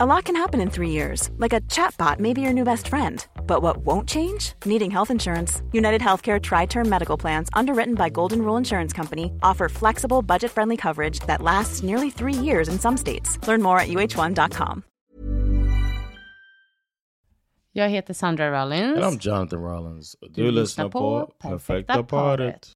A lot can happen in three years, like a chatbot may be your new best friend. But what won't change? Needing health insurance. United Healthcare Tri Term Medical Plans, underwritten by Golden Rule Insurance Company, offer flexible, budget friendly coverage that lasts nearly three years in some states. Learn more at uh1.com. Jag heter Sandra Rollins. And I'm Jonathan Rollins. Du, Du lyssnar lyssnar på på Perfekta Perfekta paret.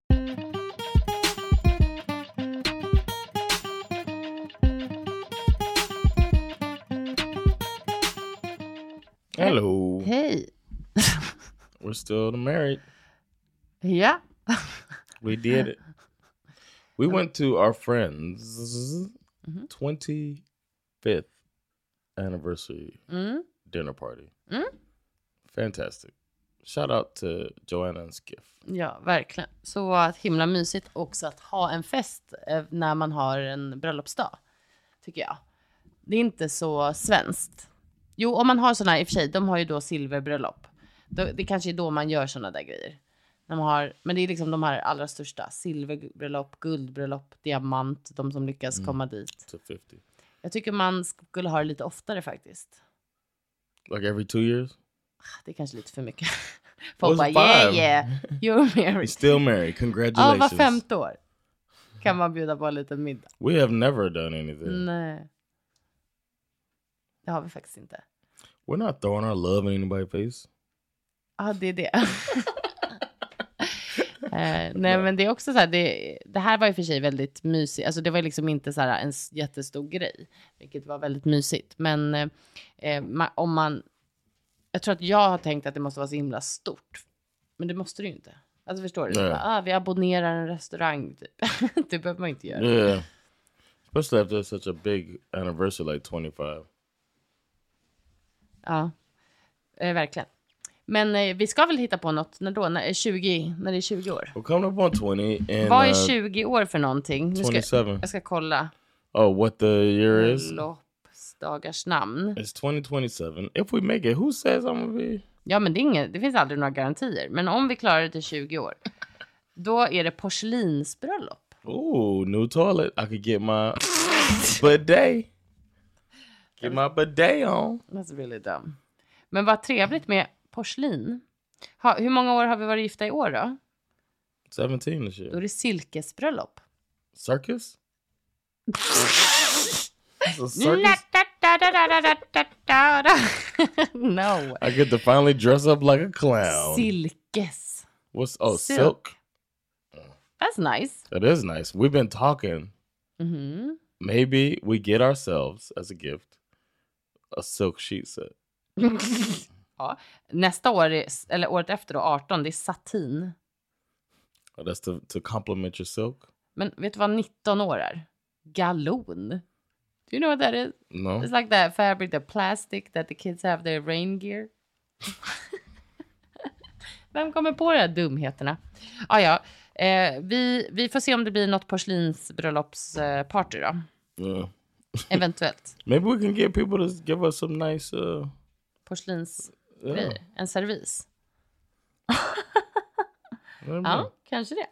Hello. Hej. We're still married. Ja. We did it. We went to our friend's Mhm. 25th anniversary Mm. dinner party. Mm. Fantastic. Shout out to Joanna and Skiff. Ja, verkligen. Så himla mysigt också att ha en fest eh, när man har en bröllopsdag, tycker jag. Det är inte så svenskt. Jo, om man har sådana, i och för sig, de har ju då silverbröllop. Då, det kanske är då man gör sådana där grejer. När man har, men det är liksom de här allra största. Silverbröllop, guldbröllop, diamant, de som lyckas komma dit. To 50. Jag tycker man skulle ha det lite oftare faktiskt. Like every two years? Det är kanske lite för mycket. Folk bara, yeah yeah, you're married. still married. Ja, Congratulations. var femte år kan man bjuda på en liten middag. We have never done anything. Nej. Det har vi faktiskt inte. We're not throwing our love in anybody's face. Ja, det är det. eh, nej, men det är också så här, det, det här var och för sig väldigt mysigt. Alltså det var liksom inte så här en jättestor grej, vilket var väldigt mysigt. Men eh, eh, om man, jag tror att jag har tänkt att det måste vara så himla stort. Men det måste det ju inte. Alltså förstår du? Bara, Ah, vi abonnerar en restaurang, typ. det behöver man inte göra. Yeah. Especially after such a big anniversary like 25. Ja, eh, verkligen. Men eh, vi ska väl hitta på något när då? När, 20, när det är 20 år? We're coming up on 20 and Vad är uh, 20 år för någonting? Nu ska, 27. jag ska kolla. Oh, what the year is? Bröllopsdagars namn. It's 2027. If we make it, who says I'm gonna be? Ja, men det, är inget, det finns aldrig några garantier. Men om vi klarar det till 20 år, då är det porslinsbröllop. Ooh, new toilet. I could get my bidet. Get my bidet on. That's really dumb. Men vad trevligt med porslin. Ha, hur många år har vi varit gifta i år då? 17 this Då är year. det silkesbröllop. Circus? A circus? no. I get to finally dress up like a clown. Silkes. What's oh Silk. silk? That's nice. That is nice. We've been talking. Mhm. Maybe we get ourselves as a gift a silk sheet set. ja. Nästa år, är, eller året efter då, 18, det är satin. Oh, that's to to complement your silk. Men vet du vad 19 år är? Galon. Do you know what that is? No. It's like that fabric, the plastic that the kids have their rain gear. Vem kommer på de här dumheterna? Ah, ja, eh, vi, vi får se om det blir något porslinsbröllopsparty då. Yeah. Eventuellt. Maybe we can get people to give us some nice uh Porslinsgrejer. yeah. En servis. Maybe. Ja, kanske det.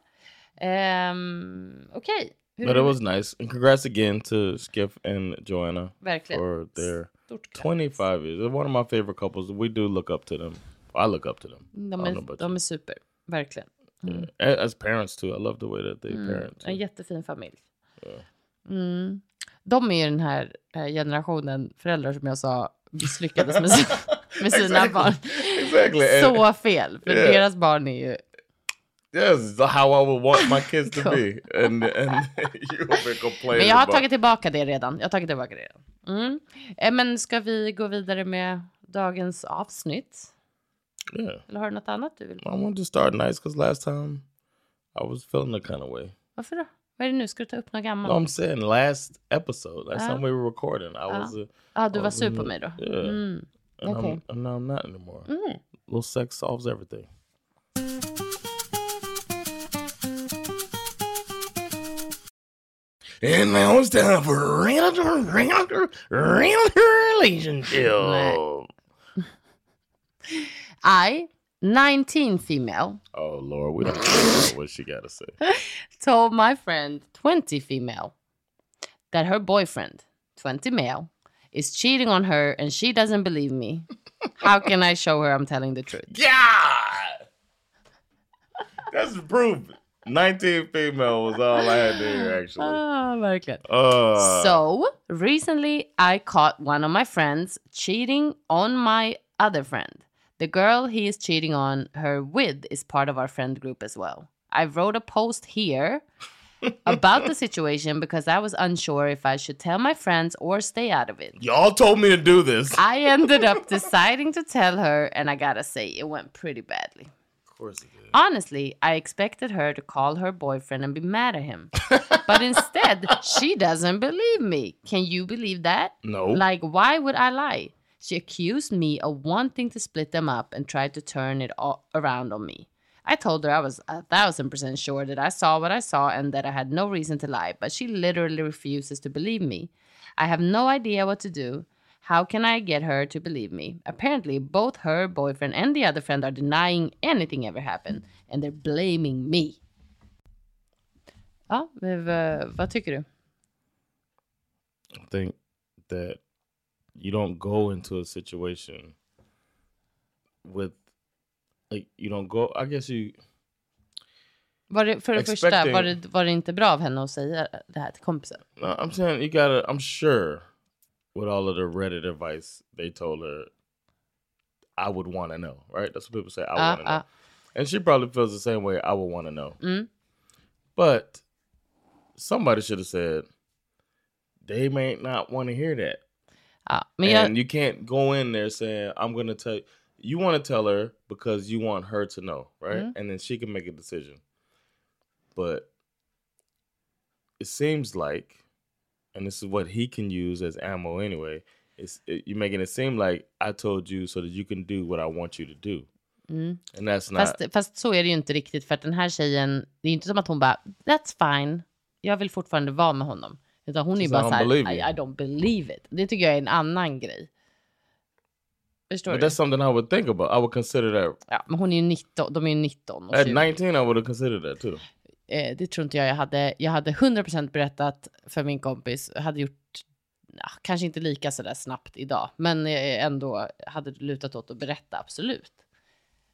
Um, Okej. Hur- But it was nice. And congrats again to Skip and Joanna Verkligen. for their Stort 25 years. They're one of my favorite couples. We do look up to them. I look up to them. De är, de är super. Verkligen. you. Yeah. As parents too. I love the way that they parent. too. En jättefin familj. Mm. De är ju den här eh, generationen föräldrar som jag sa misslyckades med, si- med sina Exactly. barn. Exactly. Så fel, för Yeah. deras barn är ju... Yes, how I would want my kids to be. And and you've been complaining Men jag har about- tagit tillbaka det redan. Jag har tagit tillbaka det redan. Mm. Eh, Men ska vi gå vidare med dagens avsnitt? Yeah. Eller har du något annat du vill? I wanted to start nice because last time I was feeling the kind of way. Varför då? Vad är det nu? Ska du ta upp något No. I'm saying last episode, last Uh, time we were recording, I was, uh, Ja, du var was sur på mig då? Yeah. Mm. and, Okay. I'm, and now I'm not anymore. Mm. little sex solves everything. And now it's time for realtor, realtor, realtor relationship. I, 19 female, Oh Lord, we don't know what she got to say. told my friend, 20 female, that her boyfriend, 20 male, is cheating on her and she doesn't believe me. How can I show her I'm telling the truth? Yeah. That's the proof. 19 female was all I had to hear, actually. Ah, verkligen. Uh, So, recently I caught one of my friends cheating on my other friend. The girl he is cheating on her with is part of our friend group as well. I wrote a post here about the situation because I was unsure if I should tell my friends or stay out of it. y'all told me to do this. I ended up deciding to tell her, and I gotta say, it went pretty badly. Of course it did. Honestly, I expected her to call her boyfriend and be mad at him. but instead, she doesn't believe me. Can you believe that? No. Like, why would I lie? She accused me of wanting to split them up and tried to turn it all around on me. I told her I was a thousand percent sure that I saw what I saw and that I had no reason to lie, but she literally refuses to believe me. I have no idea what to do. How can I get her to believe me? Apparently, both her boyfriend and the other friend are denying anything ever happened, and they're blaming me. Ja, vad tycker du? I think that you don't go into a situation with, like, you don't go, I guess you, Var det, för det första, var det, var det inte bra av henne att säga det här till kompisen? no, I'm saying you gotta, I'm sure with all of the Reddit advice they told her, I would want to know, right? That's what people say. I Ah, want to know. ah. And she probably feels the same way. I would want to know. Mm. But somebody should have said, they may not want to hear that. Ja, men jag, and you can't go in there saying, I'm to tell you, want to tell her because you want her to know, right? Mhm. And then she can make a decision. But it seems like, and this is what he can use as ammo anyway, it's, it, you're making it seem like I told you so that you can do what I want you to do. Mm. And that's not. fast, fast så är det ju inte riktigt för att den här tjejen, det är inte som att hon bara that's fine, jag vill fortfarande vara med honom. Utan hon är bara såhär, I. I don't believe it. Det tycker jag är en annan grej. Förstår but du? that's something I would think about. I would consider that. Ja, men hon är ju 19, de är ju 19 och At 20. 19, I would have considered that too. eh, det tror inte jag jag hade. Jag hade 100% berättat för min kompis. Jag hade gjort, ja, kanske inte lika sådär snabbt idag, men ändå hade lutat åt att berätta, absolut.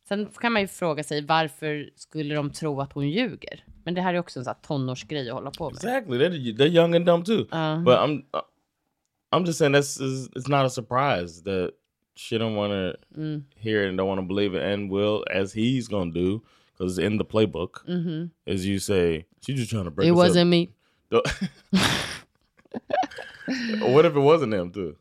Sen kan man ju fråga sig varför skulle de tro att hon ljuger? Men det här är också en sån här tonårsgrej att hålla på med. Exactly. They're, they're young and dumb too. Uh, But I'm I'm just saying that's it's not a surprise that she don't want to mm, hear it and don't want to believe it, and will as he's gonna do because in the playbook, mhm. as you say, she's just trying to break. It us up. wasn't me. what if it wasn't him too?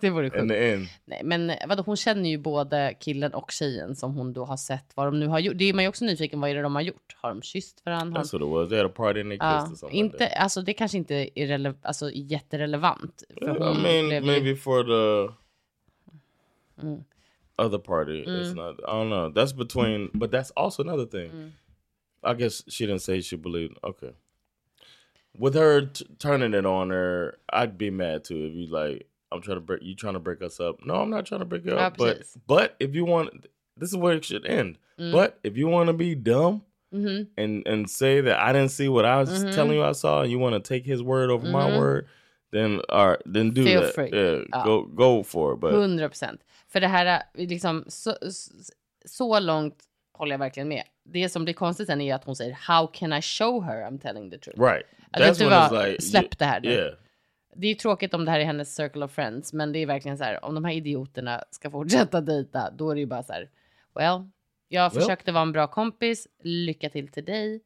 Det vore sjukt. the end, Nej, men eh, vadå, hon känner ju både killen och tjejen som hon då har sett vad de nu har gjort. Det är man ju också nyfiken, vad är det de har gjort? Har de kysst varandra? That's what it was. They had a party and they kissed Ja, or inte, like alltså det kanske inte är rele- alltså, jätterelevant. För. I hon mean, blev maybe for the Mm. other party, it's Mm. not. I don't know. That's between, but that's also another thing. Mm. I guess she didn't say she believed. Okay. With her turning it on her, I'd be mad too if you like. I'm trying to break you. Trying to break us up? No, I'm not trying to break you up. But precis. but if you want, this is where it should end. Mm. But if you want to be dumb Mhm. and and say that I didn't see what I was Mhm. telling you I saw, and you want to take his word over my Mhm. word, then all right, then do Feel that. free. Yeah, Ja. go go for it. But 100 procent. För det här, är liksom, så, så långt håller jag verkligen med. Det som blir konstigt sen är att hon säger How can I show her I'm telling the truth? right, Alltså, vet du vad? Släpp det här nu. Yeah, Det är ju tråkigt om det här är hennes circle of friends, men det är verkligen så här, om de här idioterna ska fortsätta dejta, då är det ju bara så här, well, jag Well. försökte vara en bra kompis, lycka till till dig.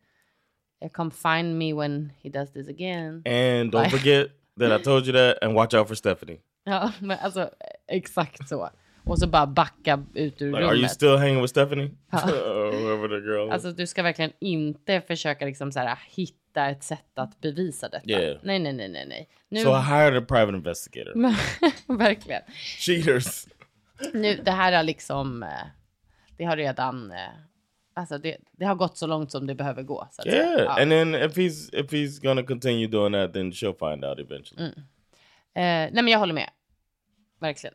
Come find me when he does this again. and don't Bye. forget that I told you that, and watch out for Stephanie. Ja, men alltså eh, exakt så. Och så bara backa ut ur Like, are you rummet. still hanging with Stephanie? Ja. whoever the girl. Alltså du ska verkligen inte försöka liksom så här, hitta ett sätt att bevisa detta. Yeah. Nej, nej, nej, nej, nej. Nu, so I hired a private investigator. verkligen. Cheaters. Nu, det här har liksom, eh, det har redan, eh, alltså det, det har gått så långt som det behöver gå. Så att säga. Yeah, Ja. and then if he's if he's gonna continue doing that, then she'll find out eventually. Mm. Eh, nej men jag håller med. Verkligen.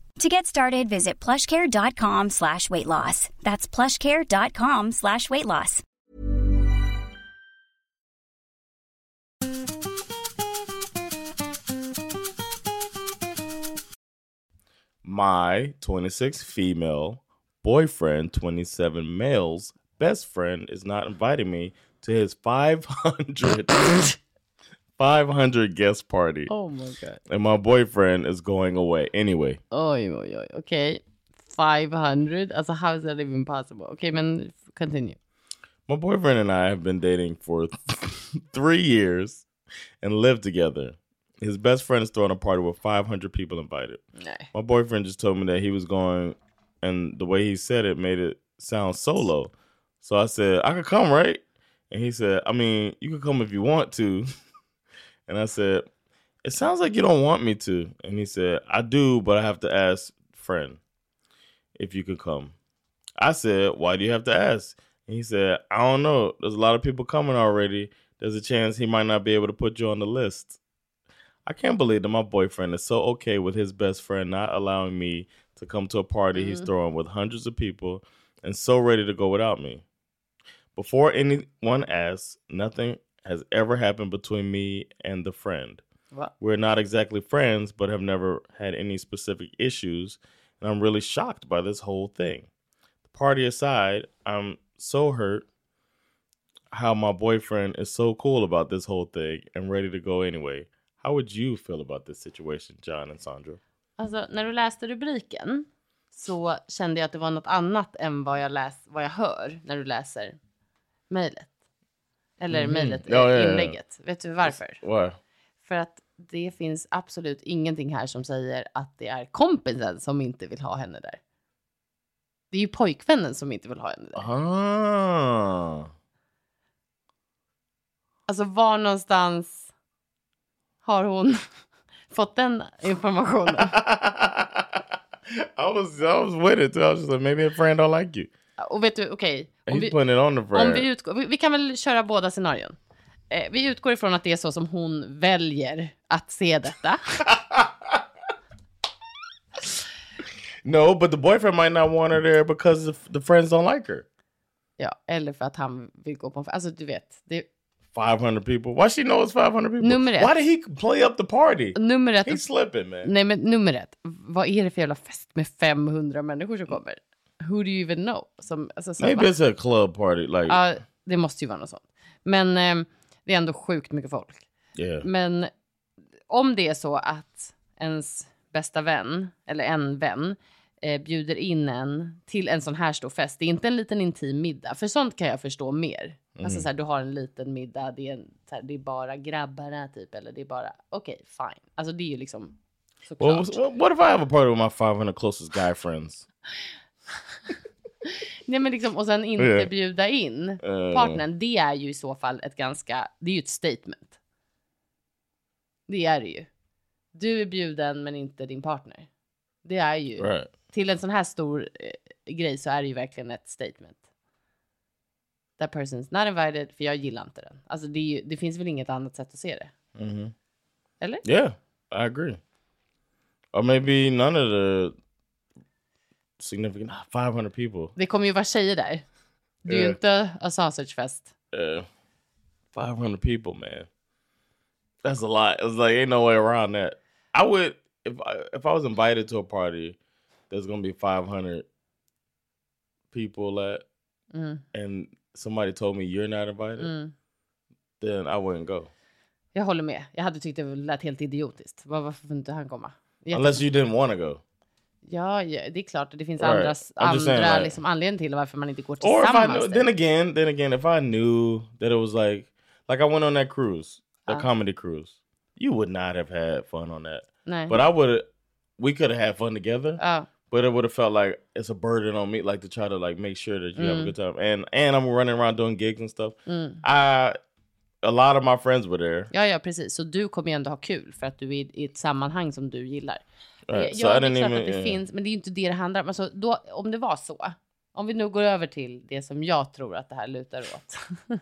To get started, visit plushcare.com slash weight loss. That's plushcare.com slash weight loss. My 26 female boyfriend, 27 males best friend is not inviting me to his 500 500 guest party. Oh my god. And my boyfriend is going away anyway. Oj, oj, oj. Okej. 500? Alltså how is that even possible? Okej, men continue. My boyfriend and I have been dating for three years and live together. His best friend is throwing a party with 500 people invited. Nej. My boyfriend just told me that he was going, and the way he said it made it sound solo. So I said, I could come, right? And he said, I mean, you could come if you want to. and I said, It sounds like you don't want me to. And he said, I do, but I have to ask friend if you could come. I said, Why do you have to ask? And he said, I don't know. There's a lot of people coming already. There's a chance he might not be able to put you on the list. I can't believe that my boyfriend is so okay with his best friend not allowing me to come to a party he's mm-hmm. throwing with hundreds of people and so ready to go without me. Before anyone asks, nothing has ever happened between me and the friend. Va? We're not exactly friends, but have never had any specific issues, and I'm really shocked by this whole thing. The party aside, I'm so hurt how my boyfriend is so cool about this whole thing and ready to go anyway. How would you feel about this situation, John and Sandra? Alltså, när du läste rubriken så kände jag att det var något annat än vad jag, läs, vad jag hör när du läser mejlet. Eller Mhm. mejlet, Ja, ja, inlägget. Vet du varför? Why? För att det finns absolut ingenting här som säger att det är kompisen som inte vill ha henne där. Det är ju pojkvännen som inte vill ha henne där. Ah. Alltså var någonstans har hon fått den informationen? I was I was with it too. I was just like, maybe a friend don't like you. Och vet du, okej. om He's vi-. Om vi, utgår, vi, vi kan väl köra båda scenarion. Eh, vi utgår ifrån att det är så som hon väljer att se detta. No, but the boyfriend might not want her there because the, the friends don't like her. ja, eller för att han vill gå på en... Alltså du vet. Det, 500 people. Why she know it's 500 people? Nummer ett. Why did he play up the party? nummer ett. He's slipping, man. Nej men nummer ett. Vad är det för jävla fest med 500 människor som kommer? Who do you even know? Som, alltså, som, Maybe it's a club party. Like, Ja, det måste ju vara något sånt. Men eh, det är ändå sjukt mycket folk. yeah. Men om det är så att ens bästa vän, eller en vän, eh, bjuder in en till en sån här stor fest. Det är inte en liten intim middag, för sånt kan jag förstå mer. Alltså så här, du har en liten middag, det är, en, här, det är bara grabbarna typ, eller det är bara, okej, fine. Alltså det är ju liksom såklart. Well, what if I have a party with my 500 closest guy friends? Nej men liksom, och sen inte Ja. bjuda in Eh. partnern, det är ju i så fall ett ganska, det är ju ett statement. Det är det ju. Du är bjuden men inte din partner. Det är ju, Right. till en sån här stor eh, grej så är det ju verkligen ett statement. That person's not invited, för jag gillar inte den. Alltså det, ju, det finns väl inget annat sätt att se det? hmm Eller? Yeah, I agree. Or maybe none of the significant 500 people. Det kommer ju vara tjejer där. Det är ju Ja. inte a sausagefest. Uh, 500 people, man. That's a lot. It's like ain't no way around that. I would if I, if I was invited to a party, there's gonna be 500 people at, Mm. and somebody told me you're not invited, Mm. then I wouldn't go. Jag håller med. Jag hade tyckt det lät helt idiotiskt. Var- Varför får inte han komma? Unless you didn't want to go. Ja, ja, det är klart. Det finns Right. andra, I'm just andra saying, like- liksom, anledningar till varför man inte går Or if I tillsammans. knew, then again, then again, if I knew that it was like, like I went on that cruise, the Uh. comedy cruise, you would not have had fun on that. Nej. But I would, we could have had fun together. ja. But it would have felt like it's a burden on me, like to try to like make sure that you have a Mm. good time. And and I'm running around doing gigs and stuff. Mm. I, a lot of my friends were there. ja, ja, precis. Så du kommer ju ändå ha kul för att du är i ett sammanhang som du gillar. So ja, I det är didn't klart att det finns, men det är ju inte det det handlar om. Alltså, då, om det var så, om vi nu går över till det som jag tror att det här lutar åt.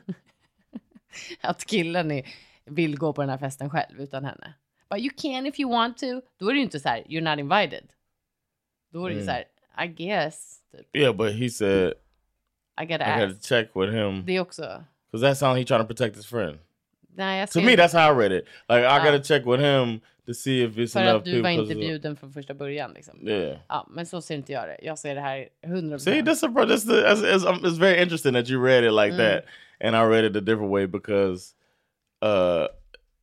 att killen är, vill gå på den här festen själv utan henne. But you can if you want to. Då är det ju inte så här, you're not invited. Då är det ju Mm. så här, I guess. Typ. Yeah, but he said I gotta I got ask. to check with him Det också, because that sounds like he trying to protect his friend. nej jag To me, that's how I read it. Like I got to check with him to see if it's för att du var inte bjuden från första början liksom. Yeah. Ja, men så ser inte jag det. Jag ser det här 100%. See, this is this the it's, it's, um, it's very interesting that you read it like Mm. that, and I read it a different way because uh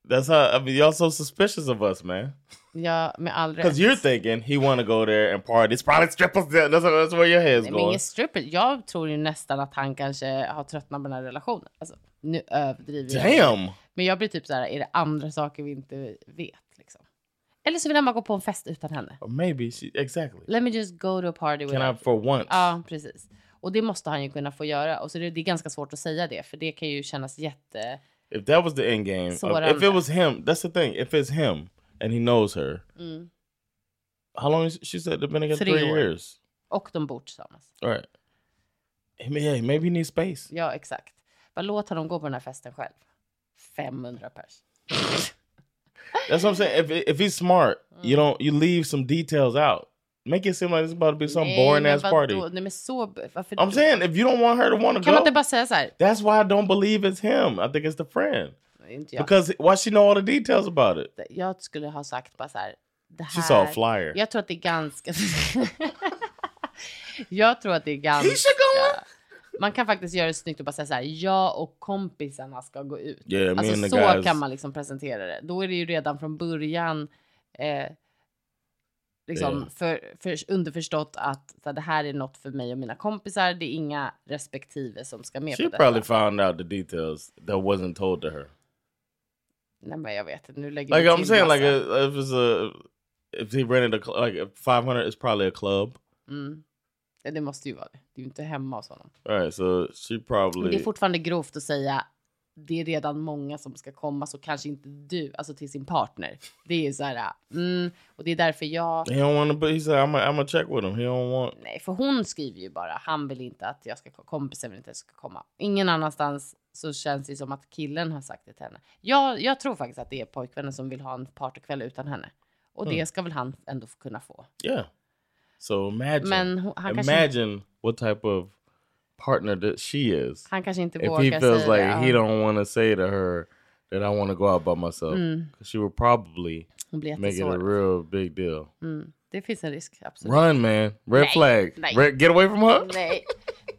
that's how I mean y'all so suspicious of us, man. Ja, med all rätt. Because you're thinking he want to go there and party. It's probably strippers. there. That's, that's where your head's Nej, going. ingen stripper. Jag tror ju nästan att han kanske har tröttnat på den här relationen. Alltså, nu överdriver jag. Damn. Men jag blir typ så här, är det andra saker vi inte vet? Eller så vill han bara gå på en fest utan henne. Or maybe she exactly. Let me just go to a party with Can I for once? Ja, precis. Och det måste han ju kunna få göra. Och så det, det är ganska svårt att säga det, för det kan ju kännas jätte... if that was the end game, uh, if it was him, that's the thing. If it's him and he knows her, Mm. how long? Is, she said they've been together Three år. years. Och de bor tillsammans. All right. Yeah, maybe he needs space. Ja, exakt. Bara låt honom gå på den här festen själv. 500 pers. That's what I'm saying. If if he's smart, you don't you leave some details out. Make it seem like it's about to be some Nej, boring men ass vadå? party. Nej, men så... Varför I'm saying if you don't want her to want to Kan man go, inte bara säga så här? that's why I don't believe it's him. I think it's the friend Inte jag. because why she know all the details about it. jag skulle ha sagt bara så här. Det här She saw a flyer. Jag tror att det är ganska... jag tror att det är ganska... Man kan faktiskt göra det snyggt och bara säga så här. Jag och kompisarna ska gå ut. Yeah, alltså så guys. kan man liksom presentera det. Då är det ju redan från början eh, liksom Yeah. för, för underförstått att så här, det här är något för mig och mina kompisar. Det är inga respektive som ska med She på detta. probably found out the details that wasn't told to her. Nej, men jag vet inte. Nu lägger Like I'm saying, massa. like uh, if it's a if he rented a like if 500 is probably a club. Mm. Ja, det måste ju vara det. Det är ju inte hemma hos honom. All right, so she Men probably det är fortfarande grovt att säga det är redan många som ska komma så kanske inte du, alltså till sin partner. Det är ju så här, mm, och det är därför jag, he don't to. But he said I'm gonna I'm check with him. He don't want. nej, för hon skriver ju bara, han vill inte att jag ska, kompisen vill inte att jag ska komma. Ingen annanstans så känns det som att killen har sagt det till henne. Jag, jag tror faktiskt att det är pojkvännen som vill ha en partykväll utan henne. Och Mm. det ska väl han ändå kunna få. Yeah. So imagine. Men han kanske- imagine what type of partner that she is. Han kanske inte If vågar he feels like det. he don't want to say to her that I want to go out by myself, Mm. she would probably make it a real big deal. Mm. Det finns en risk, absolut. Run, man. Red Nej, flag. nej. Red, get away from her. Nej.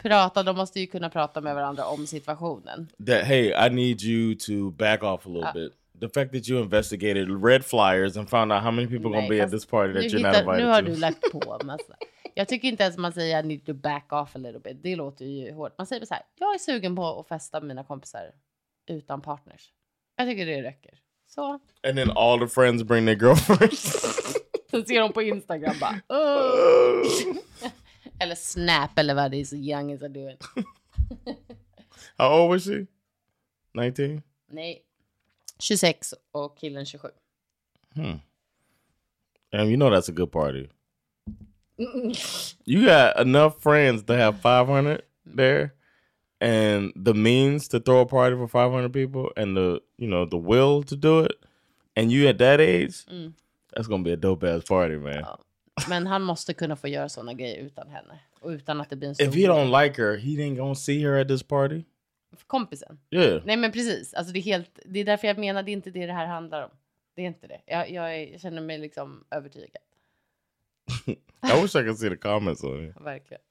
Prata, de måste ju kunna prata med varandra om situationen. That hey, I need you to back off a little Uh, bit. The fact that you investigated red flyers and found out how many people are gonna be at this party that you're not hittar, invited nu har to. du lagt på massa. Jag tycker inte ens man säger I need to back off a little bit. Det låter ju hårt. Man säger så här, jag är sugen på att festa med mina kompisar utan partners. Jag tycker det räcker. Så. And then all the friends bring their girlfriends. Så ser de på Instagram bara. "Åh." eller Snap eller vad det är så young is are doing. How old was she? 19? Nej. 26 och killen 27. Hmm. And you know that's a good party. You got enough friends to have 500 there and the means to throw a party for 500 people and the, you know, the will to do it. And you at that age, Mm. that's to be a dope ass party, man. Ja. Men han måste kunna få göra såna grejer utan henne. Och utan att det blir en stor If he don't like her, he ain't to see her at this party. Kompisen. Yeah. Nej men precis. Alltså det, är helt, det är därför jag menar det är inte det det här handlar om. Det är inte det. Jag, jag känner mig liksom övertygad. I wish I could see the comments on it. Verkligen.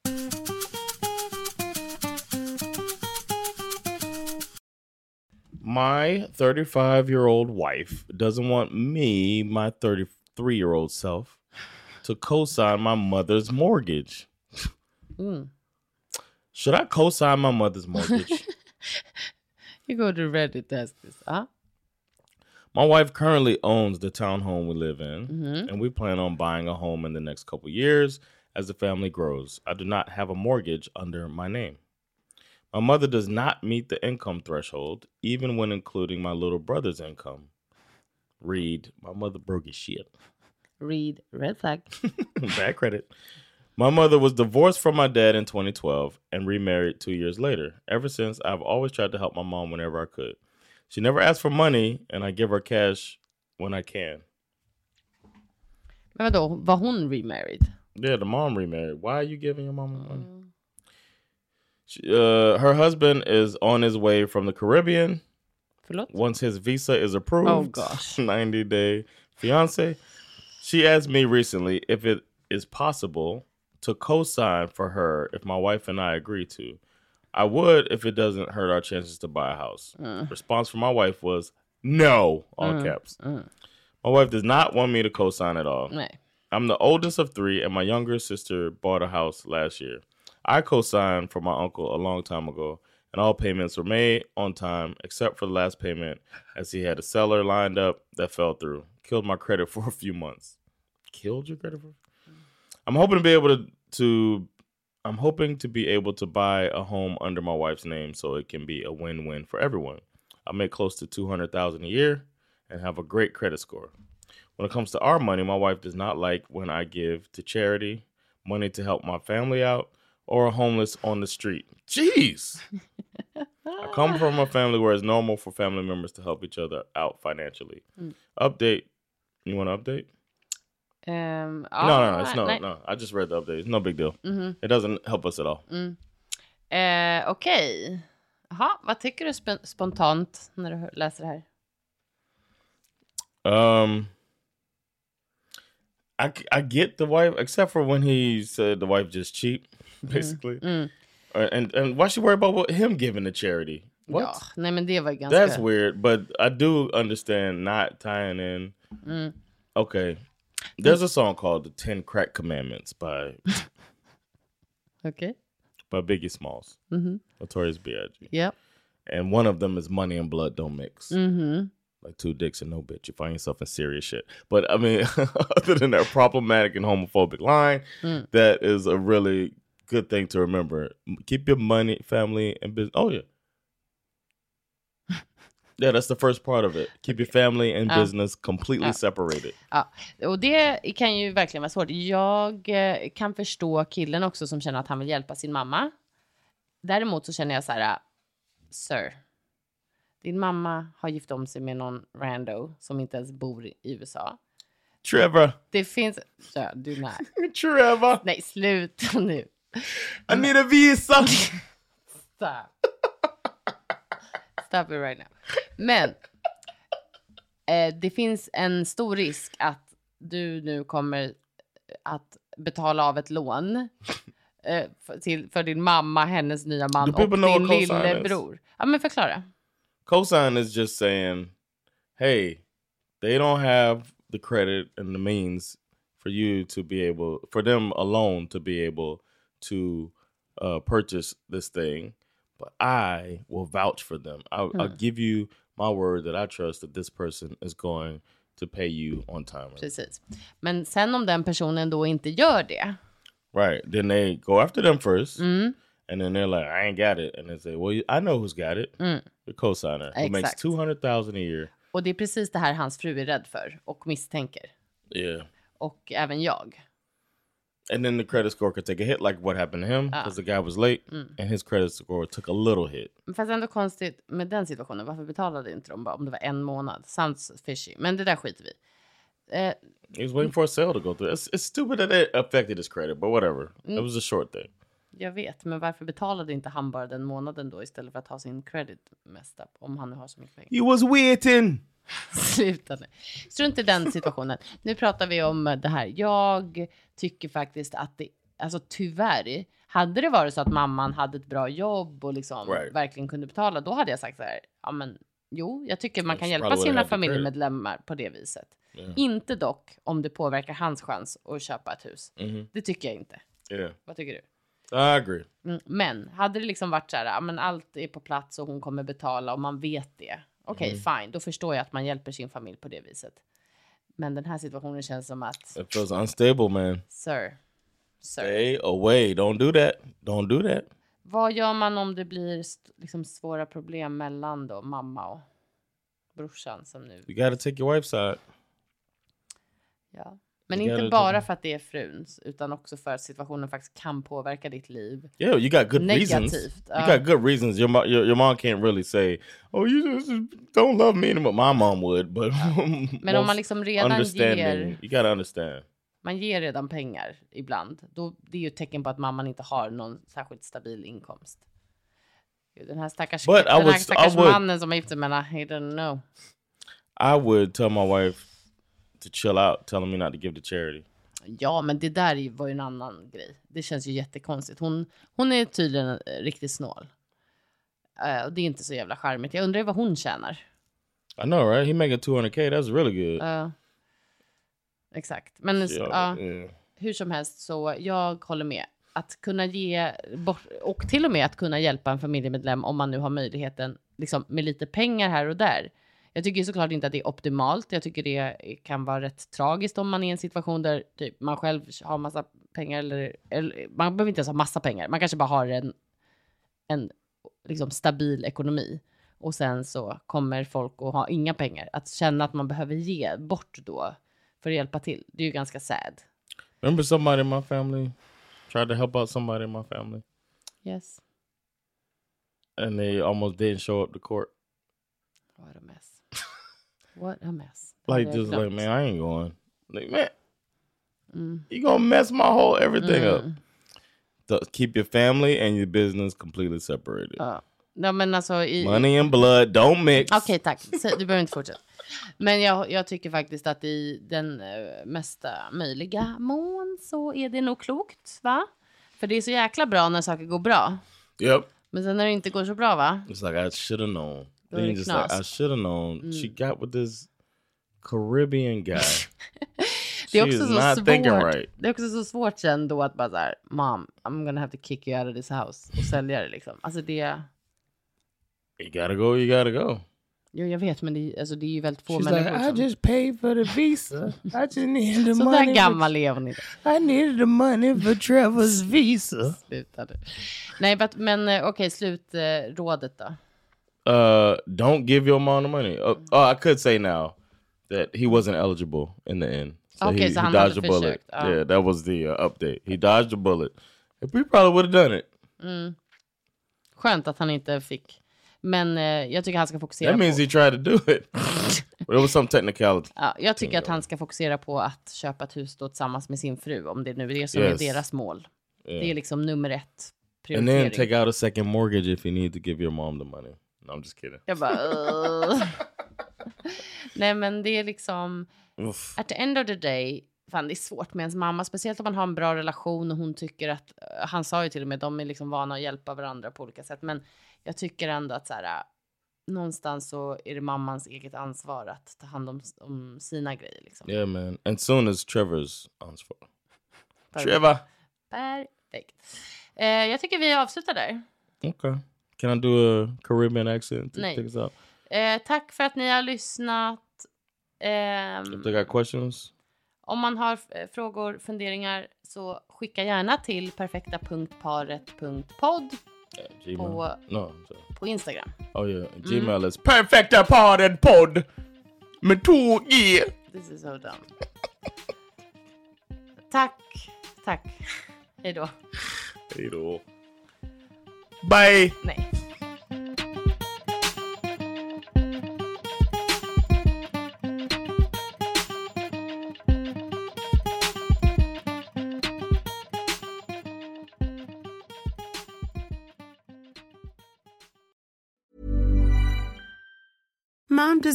My 35 year old wife doesn't want me, my 33 year old self, to co sign my mother's mortgage. Mm. Should I co sign my mother's mortgage? You go to Reddit ask this. huh? my wife currently owns the townhome we live in, mm-hmm. and we plan on buying a home in the next couple years as the family grows. I do not have a mortgage under my name. My mother does not meet the income threshold, even when including my little brother's income. Read, my mother broke his shit. Read red flag. Bad credit. My mother was divorced from my dad in 2012 and remarried two years later. Ever since, I've always tried to help my mom whenever I could. She never asked for money, and I give her cash when I can. Men vadå, var hon remarried? Yeah, the mom remarried. Why are you giving your mom money? She, uh, her husband is on his way from the Caribbean. Förlåt? Once his visa is approved, Oh, gosh. 90 day fiance. She asked me recently if it is possible to co sign for her if my wife and I agree to. I would if it doesn't hurt our chances to buy a house. Uh. Response from my wife was no, all uh, caps. Uh. My wife does not want me to co sign at all. I'm the oldest of three, and my younger sister bought a house last year. I co signed for my uncle a long time ago, and all payments were made on time except for the last payment, as he had a seller lined up that fell through. Killed my credit for a few months. Killed your credit for? I'm hoping to be able to, to I'm hoping to be able to buy a home under my wife's name so it can be a win-win for everyone. I make close to 200,000 a year and have a great credit score. When it comes to our money, my wife does not like when I give to charity, money to help my family out, or a homeless on the street. Jeez. I come from a family where it's normal for family members to help each other out financially. Mm. Update. You want to update? Ehm, no, no, no, it's no, nej. no. I just read the update. It's no big deal. It doesn't help us at all. Eh, Okej. Jaha, vad tycker du sp- spontant när du läser det här? Um, I I get the wife, except for when he said the wife just cheap, basically. Uh, and and why she worry about what him giving to charity? What? Ja, nej men det var ganska... That's weird, but I do understand not tying in. Okay, there's a song called "The Ten Crack Commandments" by Okej. by Biggie Smalls, Notorious B.I.G. Yep. and one of them is "Money and Blood Don't Mix." Mhm. Like two dicks and no bitch, you find yourself in serious shit. But I mean, other than that problematic and homophobic line, that is a really good thing to remember. Keep your money, family, and business. Oh yeah. Yeah, that's the first part of it. Keep your family and Ah. business completely Ah. separated. Ja, och det kan ju verkligen vara svårt. Jag eh, kan förstå killen också som känner att han vill hjälpa sin mamma. Däremot så känner jag så här, sir, din mamma har gift om sig med någon rando som inte ens bor i USA. Trevor, Det finns, ja, du nej. Trevor, Nej, sluta nu. I need a visa. Stop. Stop it right now. Men eh, det finns en stor risk att du nu kommer att betala av ett lån eh, för, till, för din mamma, hennes nya man och din lillebror. Ja, men förklara. Cosign is just saying, hey, they don't have the credit and the means for you to be able, for them alone to be able to uh, purchase this thing, but I will vouch for them. I'll, I'll give you my word that I trust that this person is going to pay you on time. Precis. Men sen om den personen då inte gör det. Right. Then they go after them 1st And then they're like, I ain't got it. And they say, well, I know who's got it. The cosigner who makes Exakt. 200,000 a year. Och det är precis det här hans fru är rädd för och misstänker. Yeah. Och även jag. And then the credit score could take a hit, like what happened to him, because the guy was late, and his credit score took a little hit. Fast ändå konstigt med den situationen. Varför betalade inte de bara om det var en månad? Sounds fishy. Men det där skiter vi eh, He was waiting for a sale to go through. It's, it's stupid that it affected his credit, but whatever. It was a short thing. Jag vet, men varför betalade inte han bara den månaden då istället för att ha sin credit messed up? Om han nu har så mycket pengar. He was waiting. Sluta nu. Strunt i den situationen. Nu pratar vi om det här. Jag tycker faktiskt att det, alltså tyvärr, hade det varit så att mamman hade ett bra jobb och liksom Right. verkligen kunde betala, då hade jag sagt så här, ja men Jo, jag tycker man kan That's hjälpa sina familjemedlemmar på det viset. Yeah. Inte dock om det påverkar hans chans att köpa ett hus. Mhm. Det tycker jag inte. Yeah, Vad tycker du? I agree. Mm, Men hade det liksom varit så här, ja, men allt är på plats och hon kommer betala och man vet det. Okej, Mm. fine, då förstår jag att man hjälper sin familj på det viset. Men den här situationen känns som att, It feels unstable, man. sir, sir. Stay away. Don't do that. Don't do that. Vad gör man om det blir liksom svåra problem mellan då mamma och brorsan som nu? You got to take your wife's side. Ja. Men You inte bara för att det är fruns, utan också för att situationen faktiskt kan påverka ditt liv. Yeah, you got good reasons. Negativt, You uh. got good reasons. Your, mo- your your mom can't really say, "Oh, you just don't love me anymore." My mom would, but Men om man liksom redan ger, you gotta understand. man ger redan pengar ibland, då det är ju ett tecken på att mamman inte har någon särskilt stabil inkomst. Den här stackars, But I den här I stackars would- mannen som har gift med henne, he didn't know. I would tell my wife to chill out, telling me not to give to charity. Ja, men det där var ju en annan grej. Det känns ju jättekonstigt. Hon, hon är tydligen eh, riktigt snål. Och det är inte så jävla charmigt. Jag undrar vad hon tjänar. I know, right? He making 200k. That's really good. Eh, exakt. Men Yeah, ja, yeah. hur som helst så jag håller med. Att kunna ge bort och till och med att kunna hjälpa en familjemedlem om man nu har möjligheten liksom med lite pengar här och där. Jag tycker såklart inte att det är optimalt. Jag tycker det kan vara rätt tragiskt om man är i en situation där typ, man själv har massa pengar eller, eller man behöver inte ens ha massa pengar. Man kanske bara har en, en liksom stabil ekonomi och sen så kommer folk att ha inga pengar. Att känna att man behöver ge bort då för att hjälpa till. Det är ju ganska sad. Remember somebody in my family tried to help out somebody in my family, Yes. and they almost didn't show up to court. What a mess. What a mess. Like just like, man, I ain't going. Like, man, Mm. you gonna mess my whole everything up. Mm. So keep your family and your business completely separated. Ja. ja, men alltså i... Money and blood don't mix. Okej, tack. Så, du behöver inte fortsätta. Men jag, jag tycker faktiskt att i den eh, mesta möjliga mån så är det nog klokt, va? För det är så jäkla bra när saker går bra. Yep. Men sen när det inte går så bra, va? It's like I should have known. Then det you just like I knas. should have known. She got with this Caribbean guy. Det är också så not svårt. thinking right. Det är också så svårt sen då att bara så här, mom, I'm gonna have to kick you out of this house och sälja det liksom. Alltså det, You gotta go. You gotta go. jo jag vet men det, är- alltså, det är ju väldigt få She's människor like, I som... just paid for the visa. I just needed the Så money. där gammal är hon inte. I needed the money for Trevor's visa. Sluta nu. Nej, but, men eh, okej, slutrådet då. Uh, don't give your mom the money. Uh, oh, I could say now that he wasn't eligible in the end. So Okay, he, so he dodged a bullet. ja. Yeah, that was the uh, update. He dodged a bullet. We probably would have done it. Skönt att han inte fick. Men eh, jag tycker han ska fokusera That means på... he tried to do it. but it was some technicality. Ja, jag tycker att han ska fokusera på att köpa ett hus då tillsammans med sin fru, om det nu är det som Yes. är deras mål. Yeah. Det är liksom nummer ett And then prioritering. take out a second mortgage if you need to give your mom the money. No, I'm just kidding. Jag bara... Nej, men det är liksom... Oof. At the end of the day, fan det är svårt med ens mamma, speciellt om man har en bra relation och hon tycker att, eh, han sa ju till och med, de är liksom vana att hjälpa varandra på olika sätt, men jag tycker ändå att så här, äh, någonstans så är det mammans eget ansvar att ta hand om, om sina grejer liksom. Yeah, man. And soon as Trevor's. Perfekt. Trevor. Perfekt. Eh, jag tycker vi avslutar där. Okay. Can I do a Caribbean accent to Nej. take us out? Eh, tack för att ni har lyssnat. Ehm, If they got questions, Om man har eh, frågor, funderingar så skicka gärna till perfekta.paret.podd Gmail. På- no, I'm sorry. på Instagram. Oh yeah, Gmail is perfecta parted pod med två G. This is so dumb. Tack, tack. Hej då. Hej då. Bye.